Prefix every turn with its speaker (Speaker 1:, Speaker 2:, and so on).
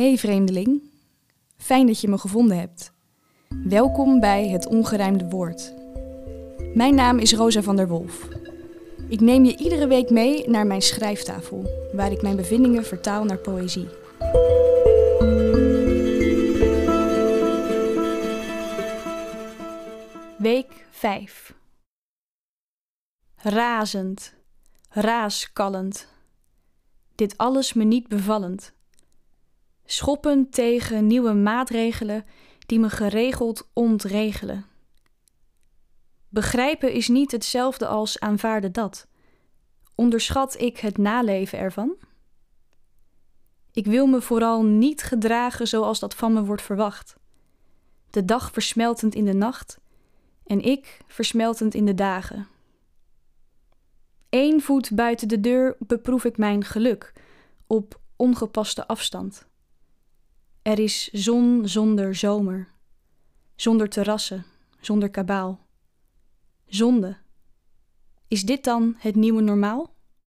Speaker 1: Hey vreemdeling, fijn dat je me gevonden hebt. Welkom bij het ongerijmde woord. Mijn naam is Rosa van der Wolf. Ik neem je iedere week mee naar mijn schrijftafel, waar ik mijn bevindingen vertaal naar poëzie. Week 5 Razend, raaskallend, dit alles me niet bevallend. Schoppen tegen nieuwe maatregelen die me geregeld ontregelen. Begrijpen is niet hetzelfde als aanvaarden dat. Onderschat ik het naleven ervan? Ik wil me vooral niet gedragen zoals dat van me wordt verwacht. De dag versmeltend in de nacht en ik versmeltend in de dagen. Eén voet buiten de deur beproef ik mijn geluk op ongepaste afstand. Er is zon zonder zomer, zonder terrassen, zonder kabaal. Zonde. Is dit dan het nieuwe normaal?